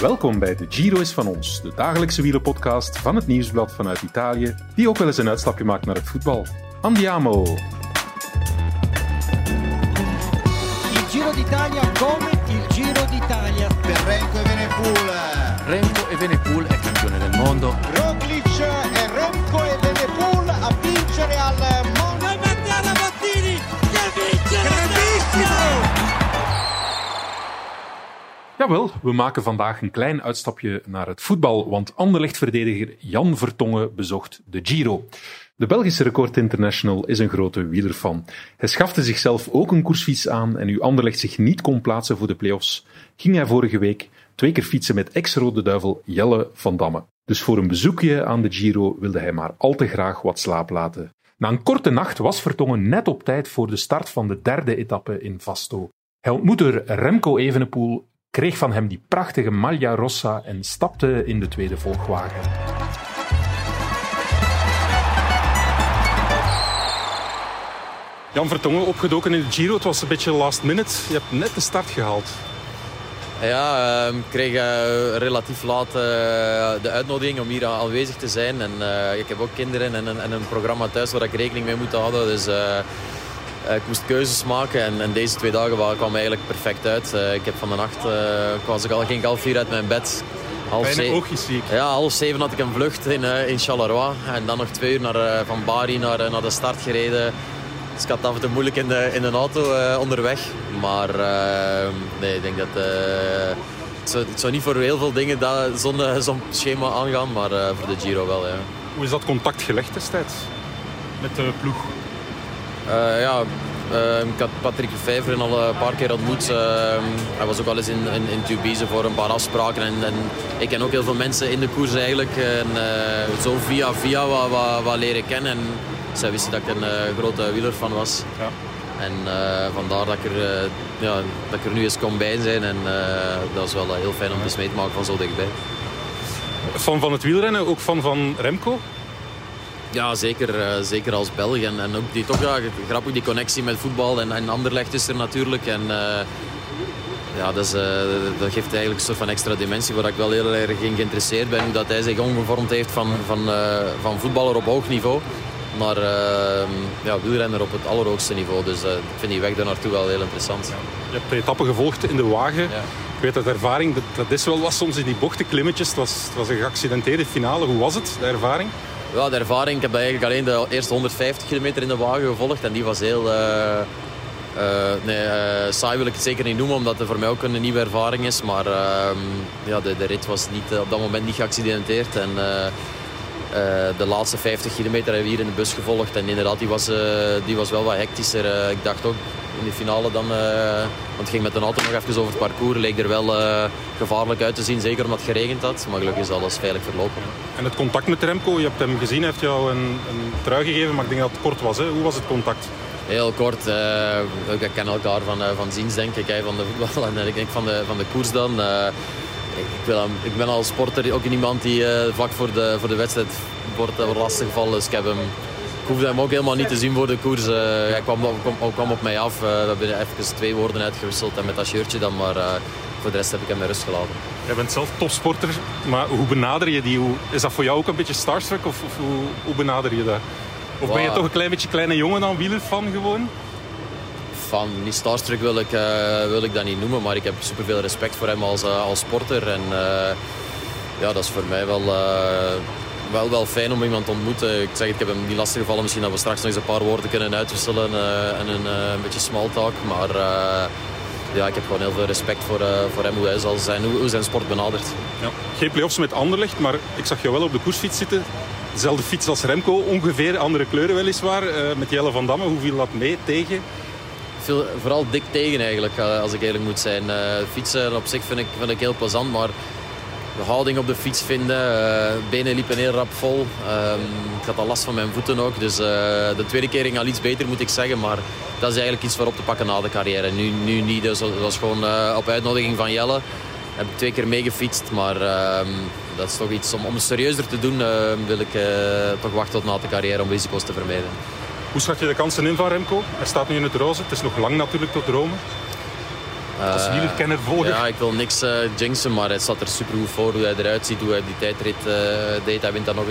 Welkom bij de Giro is van ons, de dagelijkse wielerpodcast van het Nieuwsblad vanuit Italië, die ook wel eens een uitstapje maakt naar het voetbal. Andiamo! Il Giro d'Italia come il Giro d'Italia. per Renko e Venepool. Remco Evenepoel è campione del mondo. Roglic e Remco e Benepool a vincere al Jawel, we maken vandaag een klein uitstapje naar het voetbal, want Anderlecht-verdediger Jan Vertongen bezocht de Giro. De Belgische Record International is een grote wielerfan. Hij schafte zichzelf ook een koersfiets aan en nu Anderlecht zich niet kon plaatsen voor de play-offs, ging hij vorige week twee keer fietsen met ex-Rode Duivel Jelle van Damme. Dus voor een bezoekje aan de Giro wilde hij maar al te graag wat slaap laten. Na een korte nacht was Vertongen net op tijd voor de start van de derde etappe in Vasto. Hij ontmoette Remco Evenepoel, kreeg van hem die prachtige Maglia Rossa en stapte in de tweede volgwagen. Jan Vertongen opgedoken in de Giro. Het was een beetje last minute. Je hebt net de start gehaald. Ja, ehm, ik kreeg eh, relatief laat eh, de uitnodiging om hier aanwezig te zijn. En eh, ik heb ook kinderen en, een- en een programma thuis waar ik rekening mee moet houden. Dus ik moest keuzes maken en, en deze twee dagen wa- kwamen eigenlijk perfect uit. Eh, ik heb van de nacht, eh, was ik al, ging ik half vier uit mijn bed. Half zie ik. Ja, half zeven had ik een vlucht in, eh, in Charleroi. En dan nog twee uur naar, eh, van Bari naar, eh, naar de start gereden. Dus ik had af en toe moeilijk in de, in de auto eh, onderweg. Maar eh, nee, ik denk dat... eh, het, zou, het zou niet voor heel veel dingen dat- zo'n eh, schema aangaan, maar eh, voor de Giro wel, ja. Hoe is dat contact gelegd destijds met de ploeg? Eh, ja, eh, ik had Patrick Vijver al een paar keer ontmoet. Eh, hij was ook al eens in, in, in Tubize voor een paar afspraken. En, en ik ken ook heel veel mensen in de koers eigenlijk. En, zo via via wat, wat, wat leren kennen. En zij wisten dat ik een grote wielerfan was. Ja. En vandaar dat ik, er, ja, dat ik er nu eens kon bij zijn. En dat is wel heel fijn om eens mee te maken van zo dichtbij. Fan van het wielrennen, ook fan van Remco. Ja, zeker, eh, zeker als Belg. En, en ook die, toch ja, grappig die connectie met voetbal. En, en Anderlecht is er natuurlijk. En, eh, ja, dat, is, eh, dat geeft eigenlijk een soort van extra dimensie waar ik wel heel erg in geïnteresseerd ben. Hoe dat hij zich omgevormd heeft van, van, van voetballer op hoog niveau naar eh, ja, wielrenner op het allerhoogste niveau. Dus ik vind die weg daar naartoe wel heel interessant. Je hebt de etappe gevolgd in de wagen. Ja. Ik weet uit ervaring, dat, dat is wel wat soms in die bochten, Het was, het was een geaccidenteerde finale. Hoe was het, de ervaring? Ja, de ervaring. Ik heb eigenlijk alleen de eerste 150 kilometer in de wagen gevolgd. En die was heel... eh, eh, nee, eh, saai wil ik het zeker niet noemen, omdat het voor mij ook een nieuwe ervaring is. Maar ehm, ja, de, de rit was niet, op dat moment niet geaccidenteerd. En de laatste 50 kilometer hebben we hier in de bus gevolgd. En inderdaad, die was, die was wel wat hectischer. Ik dacht ook in de finale dan... eh, want het ging met een auto nog even over het parcours. Leek er wel eh, gevaarlijk uit te zien, zeker omdat het geregend had. Maar gelukkig is alles veilig verlopen. En het contact met Remco, je hebt hem gezien, hij heeft jou een, een trui gegeven, maar ik denk dat het kort was. Hè? Hoe was het contact? Heel kort, eh, we kennen elkaar van, eh, van ziens denk ik, van de voetbal en ik denk van de, van de koers dan. Eh, ik, hem- ik ben als sporter ook iemand die eh, vlak voor de, voor de wedstrijd wordt uh, lastiggevallen. Dus ik, heb hem, hoefde hem ook helemaal niet te zien voor de koers. Eh, hij kwam, op- kwam, kwam op mij af. Eh, we hebben even twee woorden uitgewisseld en met dat shirtje dan, maar eh, voor de rest heb ik hem met rust gelaten. Jij bent zelf topsporter, maar hoe benader je die? Hoe, is dat voor jou ook een beetje starstruck of, of hoe, hoe benader je dat? Of ben je toch een klein beetje kleine jongen dan wielerfan gewoon? Van niet starstruck wil ik, wil ik dat niet noemen, maar ik heb superveel respect voor hem als, als sporter. En ja, dat is voor mij wel, wel, wel fijn om iemand te ontmoeten. Ik zeg, ik heb hem niet lastig gevallen. Misschien dat we straks nog eens een paar woorden kunnen uitwisselen eh, en een, eh, een beetje small talk. Maar eh, ja, ik heb gewoon heel veel respect voor, voor hem, hoe hij zal zijn, hoe, hoe zijn sport benadert. Ja. Geen play-offs met Anderlecht, maar ik zag jou wel op de koersfiets zitten. Dezelfde fiets als Remco, ongeveer andere kleuren weliswaar. met Jelle van Damme, hoe viel dat mee tegen? Vooral dik tegen eigenlijk, als ik eerlijk moet zijn. Fietsen op zich vind ik, vind ik heel plezant, maar houding op de fiets vinden, eh, benen liepen heel rap vol. Ehm, ik had al last van mijn voeten ook, dus eh, de tweede keer ging al iets beter moet ik zeggen. Maar dat is eigenlijk iets voor op te pakken na de carrière. Nu, nu niet, dus dat was gewoon eh, op uitnodiging van Jelle. Heb ik twee keer meegefietst, maar ehm, dat is toch iets om, om het serieuzer te doen. eh, wil ik toch wachten tot na de carrière om risico's te vermijden. Hoe schat je de kansen in van Remco? Hij staat nu in het roze. Het is nog lang natuurlijk tot Rome. Als Eh, wielerkenner. Ja, ik wil niks eh jinxen, maar hij staat er super goed voor hoe hij eruit ziet, hoe hij die tijdrit eh, deed. Hij wint dan nog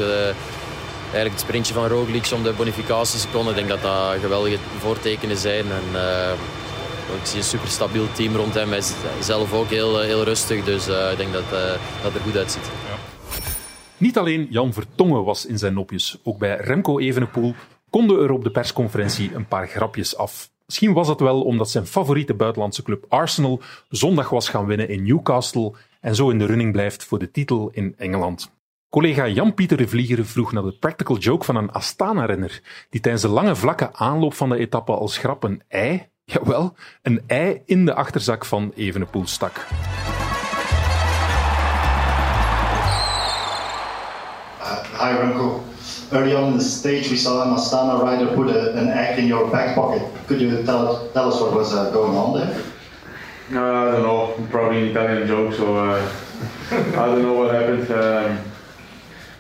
eigenlijk het sprintje van Roglic om de bonificatieseconde. Ik denk dat dat geweldige voortekenen zijn. En, ik zie een super stabiel team rond hem. Hij is zelf ook heel, heel rustig, dus ik denk dat eh, dat er goed uitziet. Niet alleen Jan Vertongen was in zijn nopjes. Ook bij Remco Evenepoel konden er op de persconferentie een paar grapjes af. Misschien was dat wel omdat zijn favoriete buitenlandse club Arsenal zondag was gaan winnen in Newcastle en zo in de running blijft voor de titel in Engeland. Collega Jan-Pieter de Vlieger vroeg naar de practical joke van een Astana-renner die tijdens de lange vlakke aanloop van de etappe als grap een ei, jawel, een ei in de achterzak van Evenepoel stak. Hi Remco. Early on in the stage, we saw an Astana rider put a, an egg in your back pocket. Could you tell, tell us what was uh, going on there? Uh, I don't know, probably an Italian joke, so uh, I don't know what happened. Um,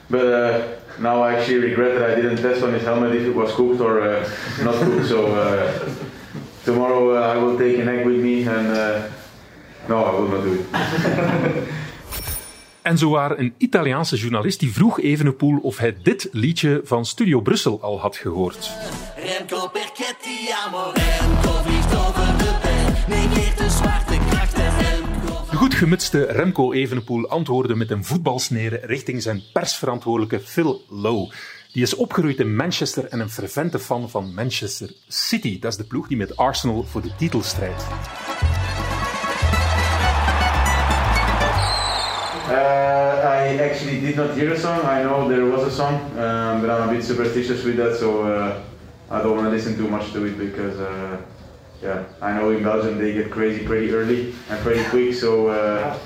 but uh, now I actually regret that I didn't test on his helmet if it was cooked or uh, not cooked. So uh, tomorrow I will take an egg with me and no, I will not do it. En zo waar een Italiaanse journalist die vroeg Evenepoel of hij dit liedje van Studio Brussel al had gehoord. Remco perché ti amo Remco vliegt over de Negeert de zwarte krachten Remco De goed gemutste Remco Evenepoel antwoordde met een voetbalsnede richting zijn persverantwoordelijke Phil Lowe. Die is opgegroeid in Manchester en een fervente fan van Manchester City. Dat is de ploeg die met Arsenal voor de titel strijdt. Uh, I actually did not hear a song. I know there was a song, um, but I'm a bit superstitious with that, so uh, I don't want to listen too much to it because, uh, yeah, I know in Belgium they get crazy pretty early and pretty quick, so uh,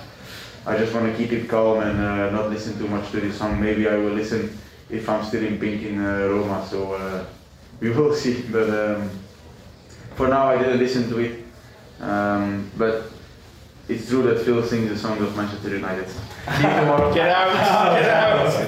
I just want to keep it calm and uh, not listen too much to this song. Maybe I will listen if I'm still in pink in uh, Roma, so we will see. But um, for now, I didn't listen to it. Um, but it's true that Phil sings the songs of Manchester United. See you tomorrow. Get out! Get out!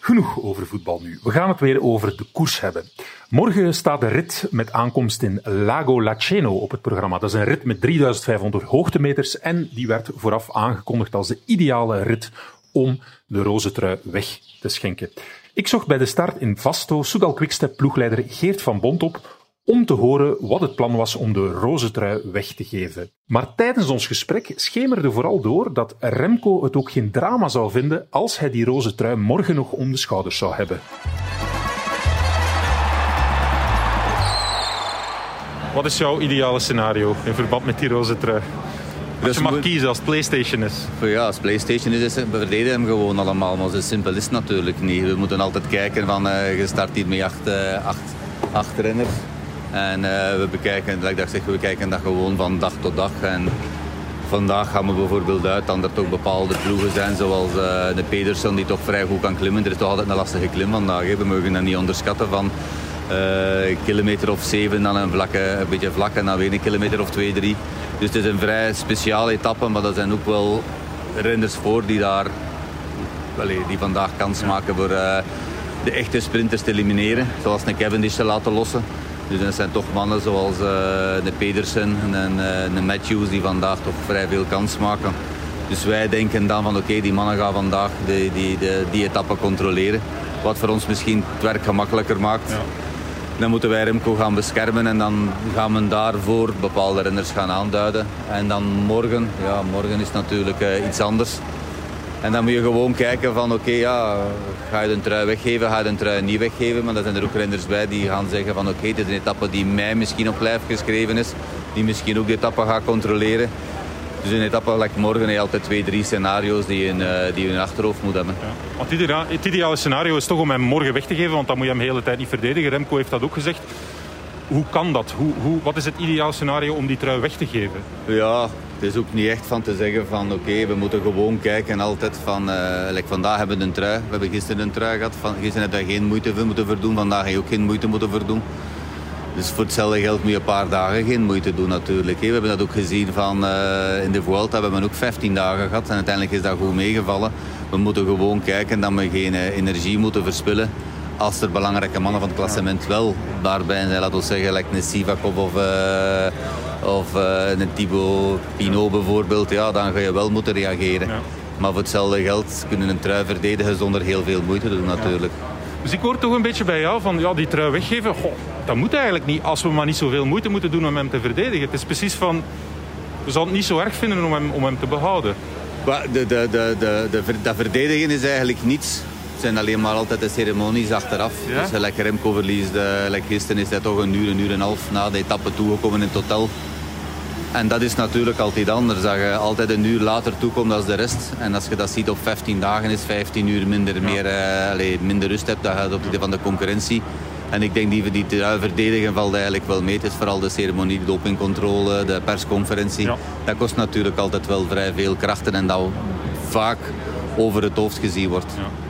Genoeg over voetbal nu. We gaan het weer over de koers hebben. Morgen staat de rit met aankomst in Lago Laceno op het programma. Dat is een rit met 3500 hoogtemeters en die werd vooraf aangekondigd als de ideale rit om de roze trui weg te schenken. Ik zocht bij de start in Vasto Soudal Quickstep ploegleider Geert van Bont op om te horen wat het plan was om de roze trui weg te geven. Maar tijdens ons gesprek schemerde vooral door dat Remco het ook geen drama zou vinden als hij die roze trui morgen nog om de schouders zou hebben. Wat is jouw ideale scenario in verband met die roze trui? Als Dus je mag moet- kiezen als het PlayStation is. Ja, als PlayStation is, we verdedigen hem gewoon allemaal. Maar zo simpel is het natuurlijk niet. We moeten altijd kijken van, eh, je start hier met acht, eh, acht, acht renners. En eh, we bekijken, like dat zeg, we kijken dat gewoon van dag tot dag. En vandaag gaan we bijvoorbeeld uit dat er toch bepaalde ploegen zijn, zoals eh, de Pedersen, die toch vrij goed kan klimmen. Er is toch altijd een lastige klim vandaag. Hè. We mogen dat niet onderschatten van eh, een kilometer of zeven, dan een, vlakke, een beetje vlak en dan weer een kilometer of twee, drie. Dus het is een vrij speciale etappe, maar er zijn ook wel renners voor die daar die vandaag kans maken voor eh, de echte sprinters te elimineren. Zoals een Cavendish te laten lossen. Dus dat zijn toch mannen zoals eh, de Pedersen en eh, de Matthews die vandaag toch vrij veel kans maken. Dus wij denken dan van oké, die mannen gaan vandaag die, die, die, die etappe controleren. Wat voor ons misschien het werk gemakkelijker maakt. Dan moeten wij Remco gaan beschermen en dan gaan we daarvoor bepaalde renners gaan aanduiden. En dan morgen, ja morgen is natuurlijk eh, iets anders. En dan moet je gewoon kijken van oké, ja, ga je de trui weggeven, ga je de trui niet weggeven. Maar dan zijn er ook renners bij die gaan zeggen van oké, dit is een etappe die mij misschien op lijf geschreven is. Die misschien ook de etappe gaat controleren. Dus een etappe like morgen heb je altijd twee, drie scenario's die je in, eh, die je in achterhoofd moet hebben. Want het ideale scenario is toch om hem morgen weg te geven, want dan moet je hem de hele tijd niet verdedigen. Remco heeft dat ook gezegd. Hoe kan dat? Hoe, hoe, wat is het ideale scenario om die trui weg te geven? Ja, het is ook niet echt van te zeggen van oké, we moeten gewoon kijken altijd van, like vandaag hebben we een trui, we hebben gisteren een trui gehad, van, gisteren heb je geen moeite voor moeten verdoen, vandaag heb je ook geen moeite moeten verdoen. Dus voor hetzelfde geld moet je een paar dagen geen moeite doen natuurlijk. We hebben dat ook gezien van eh, in de Vuelta, we hebben ook 15 dagen gehad en uiteindelijk is dat goed meegevallen. We moeten gewoon kijken dat we geen eh, energie moeten verspillen als er belangrijke mannen van het klassement wel daarbij zijn. Laten we zeggen, like een Sivakov of, of uh, een Thibaut Pinot bijvoorbeeld, ja, dan ga je wel moeten reageren. Maar voor hetzelfde geld kunnen een trui verdedigen zonder heel veel moeite te doen natuurlijk. Dus ik hoor toch een beetje bij jou van ja, die trui weggeven. Goh, dat moet eigenlijk niet als we maar niet zoveel moeite moeten doen om hem te verdedigen. Het is precies van, we zouden het niet zo erg vinden om hem, om hem te behouden. De, de, de, de, de, dat verdedigen is eigenlijk niets. Het zijn alleen maar altijd de ceremonies achteraf. Ja? Dus lekker Remco verliest, like gisteren is hij toch een uur, een uur en een half na de etappe toegekomen in het hotel. En dat is natuurlijk altijd anders. Dat je altijd een uur later toekomt als de rest. En als je dat ziet op 15 dagen is 15 uur minder, meer, uh, minder rust hebt. Dat gaat op de van de concurrentie. En ik denk die, die verdedigen valt eigenlijk wel mee. Het is vooral de ceremonie, de dopingcontrole, de persconferentie. Ja. Dat kost natuurlijk altijd wel vrij veel krachten en dat vaak over het hoofd gezien wordt. Ja.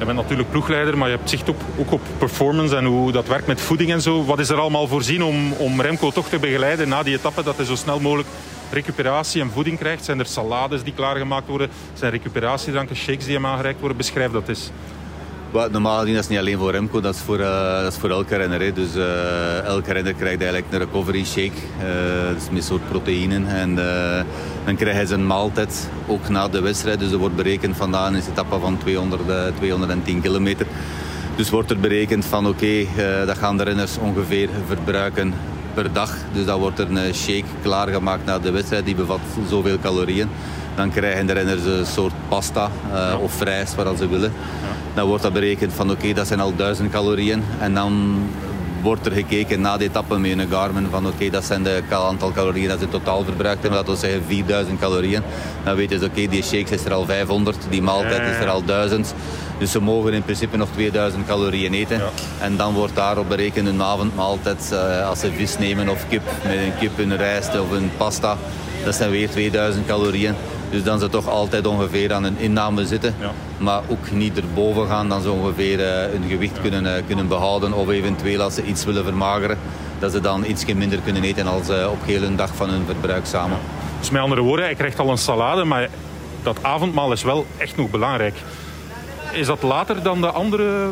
Je bent natuurlijk ploegleider, maar je hebt zicht op, ook op performance en hoe dat werkt met voeding en zo. Wat is er allemaal voorzien om, om Remco toch te begeleiden na die etappe, dat hij zo snel mogelijk recuperatie en voeding krijgt? Zijn er salades die klaargemaakt worden? Zijn recuperatiedranken, shakes die hem aangereikt worden? Beschrijf dat eens. Normaal gezien is niet alleen voor Remco, dat is voor, uh, dat is voor elke renner. Hè. Dus uh, elke renner krijgt eigenlijk een recovery shake. Uh, dat is met soort proteïnen. En dan krijgt hij zijn maaltijd ook na de wedstrijd. Dus er wordt berekend vandaag is een etappe van 200, 210 kilometer. Dus wordt er berekend van oké, okay, dat gaan de renners ongeveer verbruiken per dag. Dus dan wordt er een shake klaargemaakt na de wedstrijd. Die bevat zoveel calorieën. Dan krijgen de renners een soort pasta of rijst, wat ze willen. Dan wordt dat berekend van oké, okay, dat zijn al duizend calorieën. En dan wordt er gekeken na de etappe met een Garmin van oké, okay, dat zijn de aantal calorieën dat ze totaal verbruikt hebben. Dat wil zeggen 4000 calorieën. Dan weten ze oké, okay, die shakes is er al 500, die maaltijd is er al 1000. Dus ze mogen in principe nog 2000 calorieën eten. Ja. En dan wordt daarop berekend een avondmaaltijd. Uh, als ze vis nemen of kip, met een kip, een rijst of een pasta. Dat zijn weer 2000 calorieën. Dus dan ze toch altijd ongeveer aan een inname zitten. Ja. Maar ook niet erboven gaan dan ze ongeveer uh, hun gewicht ja. kunnen, uh, kunnen behouden. Of eventueel als ze iets willen vermageren, dat ze dan iets minder kunnen eten als uh, op heel een dag van hun verbruik samen. Dus met andere woorden, hij krijgt al een salade, maar dat avondmaal is wel echt nog belangrijk. Is dat later dan de andere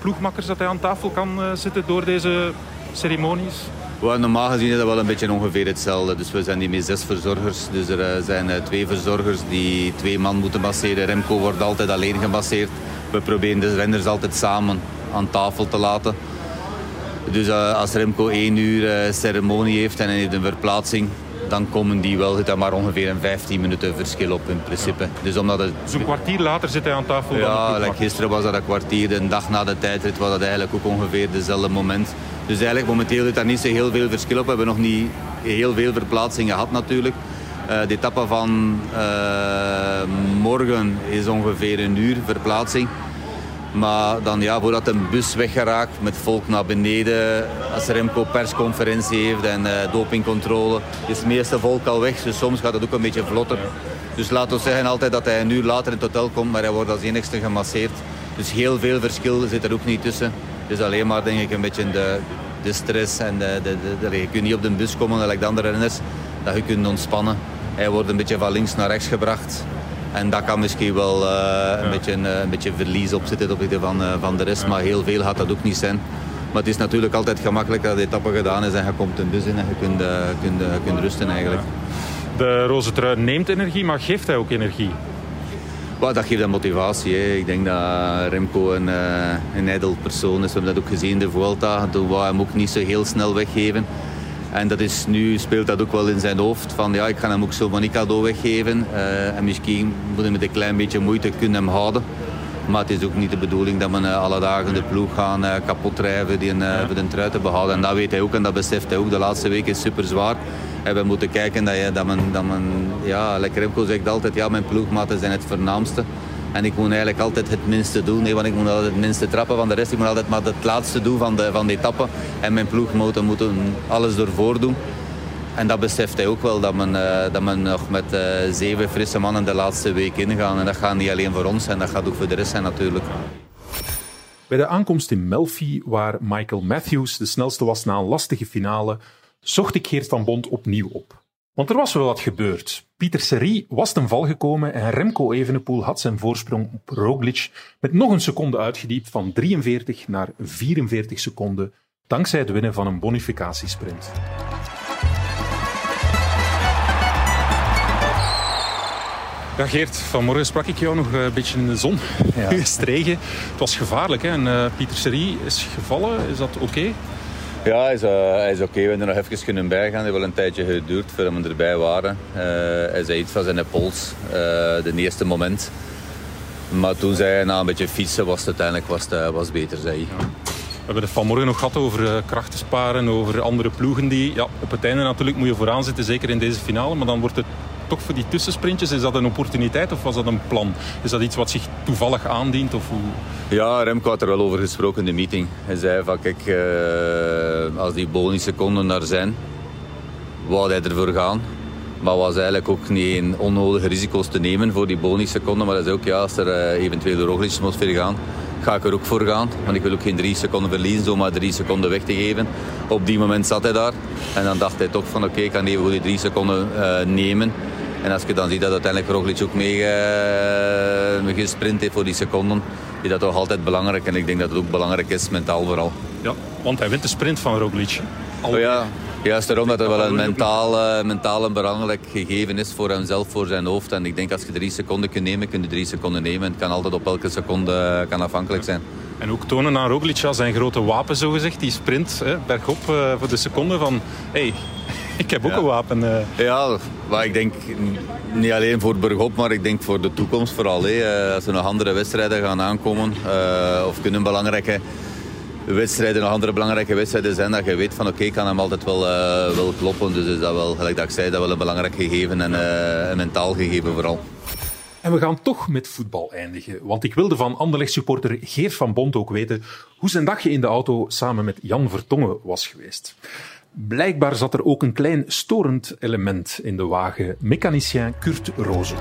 ploegmakkers dat hij aan tafel kan zitten door deze ceremonies? Well, normaal gezien is dat wel een beetje ongeveer hetzelfde. Dus we zijn hier met zes verzorgers. Dus er uh, zijn uh, twee verzorgers die twee man moeten masseren. Remco wordt altijd alleen gemasseerd. We proberen de renners altijd samen aan tafel te laten. Dus uh, als Remco één uur ceremonie heeft en hij heeft een verplaatsing, dan komen die wel, zit daar maar ongeveer een 15 minuten verschil op in principe. Ja. Dus omdat het... Dus een kwartier later zit hij aan tafel? Ja, like gisteren was dat een kwartier, een dag na de tijdrit was dat eigenlijk ook ongeveer dezelfde moment. Dus eigenlijk momenteel zit daar niet zo heel veel verschil op. We hebben nog niet heel veel verplaatsingen gehad natuurlijk. Uh, de etappe van uh, morgen is ongeveer een uur verplaatsing. Maar dan ja, voordat een bus weggeraakt met volk naar beneden, als Remco persconferentie heeft en uh, dopingcontrole, is het meeste volk al weg. Dus soms gaat het ook een beetje vlotter. Dus laten we zeggen altijd dat hij een uur later in het hotel komt, maar hij wordt als enigste gemasseerd. Dus heel veel verschil zit er ook niet tussen. Dus alleen maar denk ik een beetje de, de stress en de, de, de, je kunt niet op de bus komen, gelijk de andere renners, dat je kunt ontspannen. Hij wordt een beetje van links naar rechts gebracht. En dat kan misschien wel uh, een, ja. beetje, uh, een beetje verlies op zitten op van, uh, van de rest. Ja. Maar heel veel gaat dat ook niet zijn. Maar het is natuurlijk altijd gemakkelijk dat de etappe gedaan is en je komt een bus in en je kunt, kunt, kunt rusten eigenlijk. De roze trui neemt energie, maar geeft hij ook energie? Well, dat geeft een motivatie. Hè. Ik denk dat Remco een, een ijdel persoon is. We hebben dat ook gezien in de Vuelta. Toen wou hem ook niet zo heel snel weggeven. En dat is, nu speelt dat ook wel in zijn hoofd. Van ja, ik ga hem ook zo niet cadeau weggeven. Uh, en misschien moet hij met een klein beetje moeite kunnen hem houden. Maar het is ook niet de bedoeling dat we uh, alle dagen de ploeg gaan uh, kapot drijven die een, ja. voor de trui te behouden. En dat weet hij ook en dat beseft hij ook. De laatste week is super zwaar. We moeten kijken dat, je, dat men, dat men ja, lekker Remco zegt altijd, ja, mijn ploegmaten zijn het voornaamste. En ik moet eigenlijk altijd het minste doen. Nee, want ik moet altijd het minste trappen van de rest. Ik moet altijd maar het laatste doen van de, van de etappe. En mijn ploegmotor moet alles ervoor doen. En dat beseft hij ook wel, dat men, uh, dat men nog met uh, zeven frisse mannen de laatste week ingaan. En dat gaat niet alleen voor ons zijn, dat gaat ook voor de rest zijn natuurlijk. Bij de aankomst in Melfi, waar Michael Matthews de snelste was na een lastige finale, zocht ik Geert van Bond opnieuw op. Want er was wel wat gebeurd. Pieter Serie was ten val gekomen en Remco Evenepoel had zijn voorsprong op Roglic met nog een seconde uitgediept van 43 naar 44 seconden dankzij het winnen van een bonificatiesprint. Ja, Geert, vanmorgen sprak ik jou nog eh, een beetje in de zon. Ja. Het regen. Het was gevaarlijk. Hè? En eh, Pieter Serie is gevallen. Is dat oké? Ja, hij is, uh, hij is oké. We hebben er nog even kunnen bijgaan. Het heeft wel een tijdje geduurd voordat we erbij waren. Uh, hij zei iets van zijn pols, de eerste moment. Maar toen zei hij, na een beetje fietsen, was het uiteindelijk was was beter, zei hij. We hebben het vanmorgen nog gehad over krachten sparen, over andere ploegen die... Ja, op het einde natuurlijk moet je vooraan zitten, zeker in deze finale. Maar dan wordt het toch voor die tussensprintjes, is dat een opportuniteit of was dat een plan? Is dat iets wat zich toevallig aandient? Of hoe? Ja, Remco had er wel over gesproken in de meeting. Hij zei van kijk, uh, als die bonusseconden daar zijn, wou hij ervoor gaan. Maar was eigenlijk ook niet onnodige risico's te nemen voor die bonusseconden. Maar hij zei ook, ja, als er uh, eventueel de Roglic moet gaan, ga ik er ook voor gaan. Want ik wil ook geen drie seconden verliezen, zomaar drie seconden weg te geven. Op die moment zat hij daar. En dan dacht hij toch van oké, ik kan even die drie seconden uh, nemen. En als je dan ziet dat uiteindelijk Roglic ook mee uh, gesprint heeft voor die seconden, is dat toch altijd belangrijk. En ik denk dat het ook belangrijk is, mentaal vooral. Ja, want hij wint de sprint van Roglic. Oh ja, Juist daarom dat het wel een mentaal, uh, mentaal een belangrijk gegeven is voor hemzelf, voor zijn hoofd. En ik denk als je drie seconden kunt nemen, kun je drie seconden nemen. Het kan altijd op elke seconde kan afhankelijk zijn. En ook tonen aan Roglic zijn grote wapen, zogezegd. Die sprint hè, bergop uh, voor de seconde van... Hey, ik heb ook ja. een wapen. Uh. Ja, maar ik denk niet alleen voor bergop, maar ik denk voor de toekomst vooral. Hè. Als er nog andere wedstrijden gaan aankomen of kunnen belangrijke wedstrijden, nog andere belangrijke wedstrijden zijn, dat je weet van oké, okay, ik kan hem altijd wel, uh, wel kloppen. Dus is dat wel, gelijk dat ik zei, dat wel een belangrijk gegeven en uh, een mentaal gegeven vooral. En we gaan toch met voetbal eindigen. Want ik wilde van Anderlecht supporter Geert van Bont ook weten hoe zijn dagje in de auto samen met Jan Vertongen was geweest. Blijkbaar zat er ook een klein storend element in de wagen. Mechanicien Kurt Roze.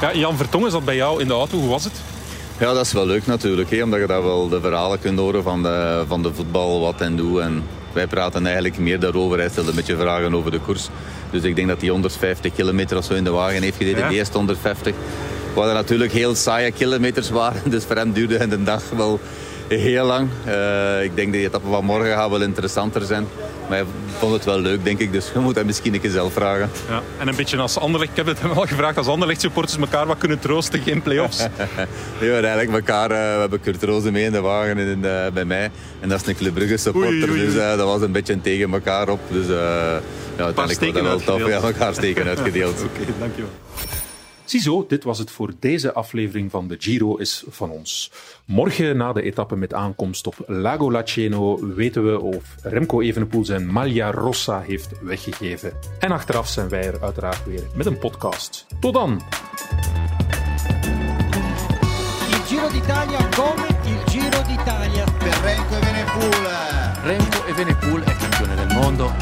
Ja, Jan Vertongen zat bij jou in de auto. Hoe was het? Ja, dat is wel leuk natuurlijk. Hè, omdat je daar wel de verhalen kunt horen van de, van de voetbal, wat en doe. En wij praten eigenlijk meer daarover. Hij stelde een beetje vragen over de koers. Dus ik denk dat hij 150 kilometer of zo in de wagen heeft gereden. Ja. De eerste 150. Wat natuurlijk heel saaie kilometers waren. Dus voor hem duurde de dag wel heel lang. Uh, ik denk dat de etappe van morgen gaat wel interessanter zijn. Maar hij vond het wel leuk, denk ik. Dus we moeten hem misschien een keer zelf vragen. Ja, en een beetje als Anderlecht, ik heb het hem al gevraagd, als Anderlecht supporters elkaar wat kunnen troosten, geen play-offs. maar eigenlijk elkaar, uh, we hebben Kurt Roze mee in de wagen in, uh, bij mij. En dat is een Club Brugge supporter, oei, oei, oei. dus dat was een beetje tegen elkaar op. Dus ja, uiteindelijk was dat wel tof. Ja, elkaar steken uitgedeeld. Oké, okay, dankjewel. Ziezo, dit was het voor deze aflevering van de Giro is van ons. Morgen na de etappe met aankomst op Lago Laceno weten we of Remco Evenepoel zijn Maglia Rossa heeft weggegeven. En achteraf zijn wij er uiteraard weer met een podcast. Tot dan! Il Giro d'Italia come il Giro d'Italia. Per Remco Evenepoel. Remco Evenepoel è campione del mondo.